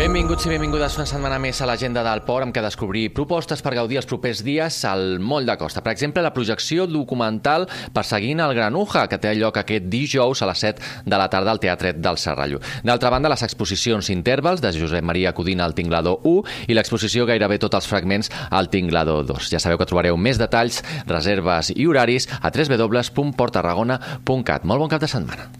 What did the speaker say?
Benvinguts i benvingudes una setmana més a l'agenda del Port, amb què descobrir propostes per gaudir els propers dies al moll de costa. Per exemple, la projecció documental Perseguint el Granuja, que té lloc aquest dijous a les 7 de la tarda al Teatret del Serrallo. D'altra banda, les exposicions Intervals, de Josep Maria Codina al Tinglador 1 i l'exposició Gairebé tots els fragments al Tinglador 2. Ja sabeu que trobareu més detalls, reserves i horaris a www.portarragona.cat. Molt bon cap de setmana.